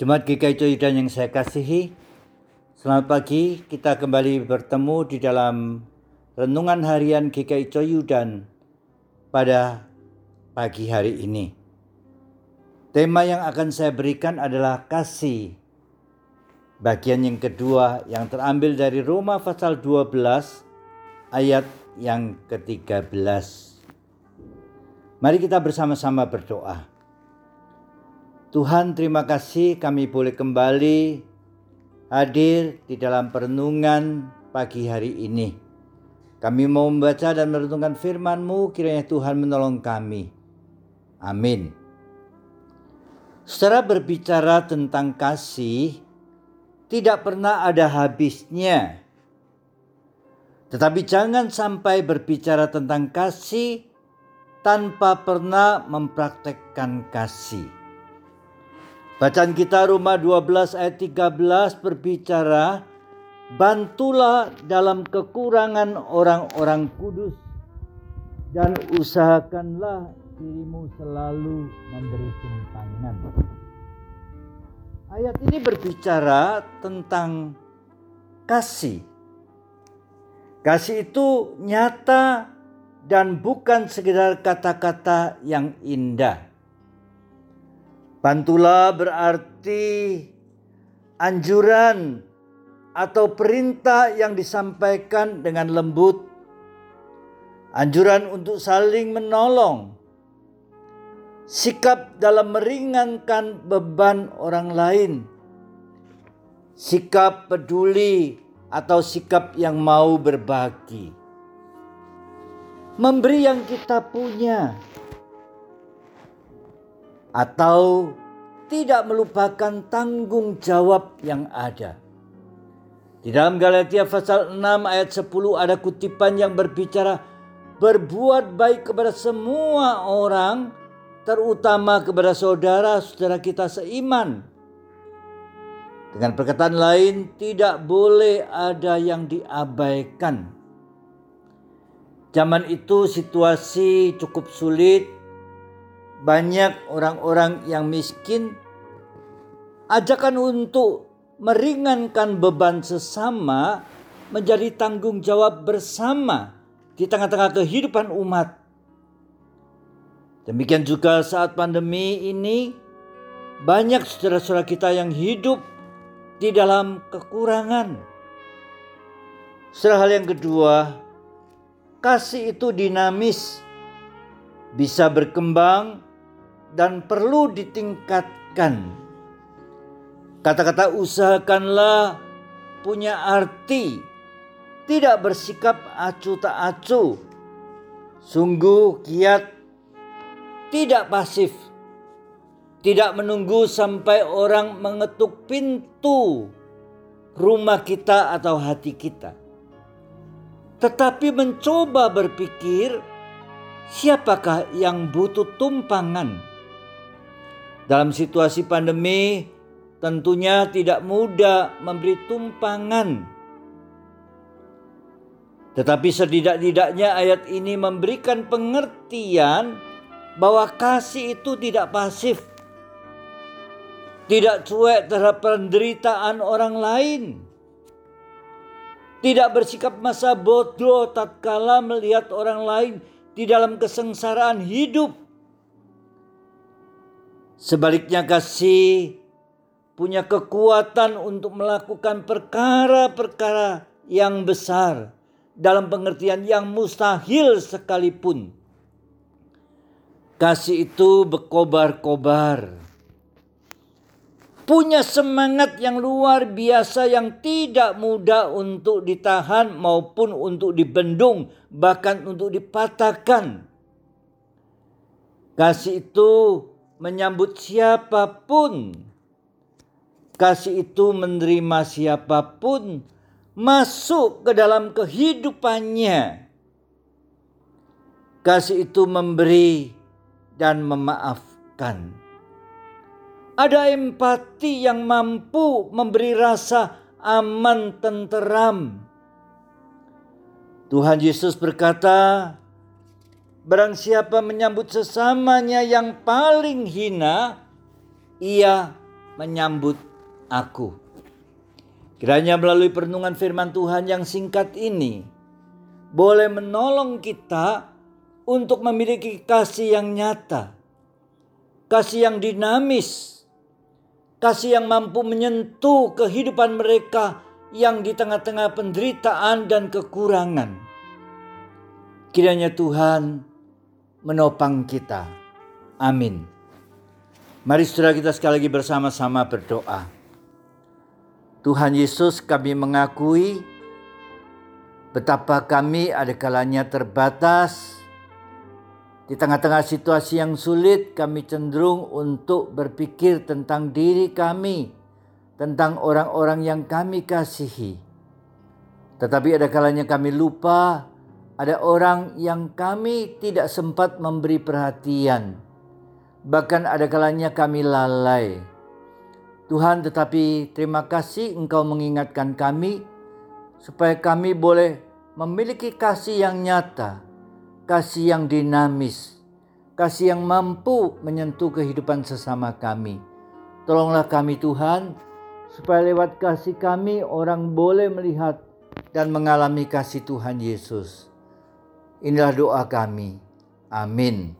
Jemaat GKI Coyudan yang saya kasihi, selamat pagi. Kita kembali bertemu di dalam renungan harian GKI Coyudan pada pagi hari ini. Tema yang akan saya berikan adalah kasih. Bagian yang kedua yang terambil dari Roma pasal 12 ayat yang ke-13. Mari kita bersama-sama berdoa. Tuhan terima kasih kami boleh kembali hadir di dalam perenungan pagi hari ini. Kami mau membaca dan merenungkan firman-Mu, kiranya Tuhan menolong kami. Amin. Secara berbicara tentang kasih, tidak pernah ada habisnya. Tetapi jangan sampai berbicara tentang kasih tanpa pernah mempraktekkan kasih. Bacaan kita Roma 12 ayat 13 berbicara Bantulah dalam kekurangan orang-orang kudus dan usahakanlah dirimu selalu memberi tumpangan. Ayat ini berbicara tentang kasih. Kasih itu nyata dan bukan sekedar kata-kata yang indah. Bantulah berarti anjuran atau perintah yang disampaikan dengan lembut. Anjuran untuk saling menolong. Sikap dalam meringankan beban orang lain. Sikap peduli atau sikap yang mau berbagi. Memberi yang kita punya atau tidak melupakan tanggung jawab yang ada. Di dalam Galatia pasal 6 ayat 10 ada kutipan yang berbicara berbuat baik kepada semua orang terutama kepada saudara-saudara kita seiman. Dengan perkataan lain tidak boleh ada yang diabaikan. Zaman itu situasi cukup sulit banyak orang-orang yang miskin, ajakan untuk meringankan beban sesama menjadi tanggung jawab bersama di tengah-tengah kehidupan umat. Demikian juga saat pandemi ini, banyak saudara-saudara kita yang hidup di dalam kekurangan. Setelah hal yang kedua, kasih itu dinamis, bisa berkembang dan perlu ditingkatkan. Kata-kata usahakanlah punya arti tidak bersikap acu tak acu. Sungguh kiat tidak pasif. Tidak menunggu sampai orang mengetuk pintu rumah kita atau hati kita. Tetapi mencoba berpikir siapakah yang butuh tumpangan dalam situasi pandemi, tentunya tidak mudah memberi tumpangan. Tetapi setidak-tidaknya ayat ini memberikan pengertian bahwa kasih itu tidak pasif. Tidak cuek terhadap penderitaan orang lain. Tidak bersikap masa bodoh tatkala melihat orang lain di dalam kesengsaraan hidup Sebaliknya kasih punya kekuatan untuk melakukan perkara-perkara yang besar dalam pengertian yang mustahil sekalipun. Kasih itu berkobar-kobar. Punya semangat yang luar biasa yang tidak mudah untuk ditahan maupun untuk dibendung bahkan untuk dipatahkan. Kasih itu menyambut siapa pun. Kasih itu menerima siapa pun masuk ke dalam kehidupannya. Kasih itu memberi dan memaafkan. Ada empati yang mampu memberi rasa aman tenteram. Tuhan Yesus berkata, Barang siapa menyambut sesamanya yang paling hina, ia menyambut aku. Kiranya melalui perenungan firman Tuhan yang singkat ini boleh menolong kita untuk memiliki kasih yang nyata, kasih yang dinamis, kasih yang mampu menyentuh kehidupan mereka yang di tengah-tengah penderitaan dan kekurangan. Kiranya Tuhan menopang kita. Amin. Mari saudara kita sekali lagi bersama-sama berdoa. Tuhan Yesus kami mengakui betapa kami ada kalanya terbatas. Di tengah-tengah situasi yang sulit kami cenderung untuk berpikir tentang diri kami, tentang orang-orang yang kami kasihi. Tetapi ada kalanya kami lupa ada orang yang kami tidak sempat memberi perhatian. Bahkan ada kalanya kami lalai Tuhan tetapi terima kasih engkau mengingatkan kami supaya kami boleh memiliki kasih yang nyata, kasih yang dinamis, kasih yang mampu menyentuh kehidupan sesama kami. Tolonglah kami Tuhan supaya lewat kasih kami orang boleh melihat dan mengalami kasih Tuhan Yesus. Inilah doa kami. Amin.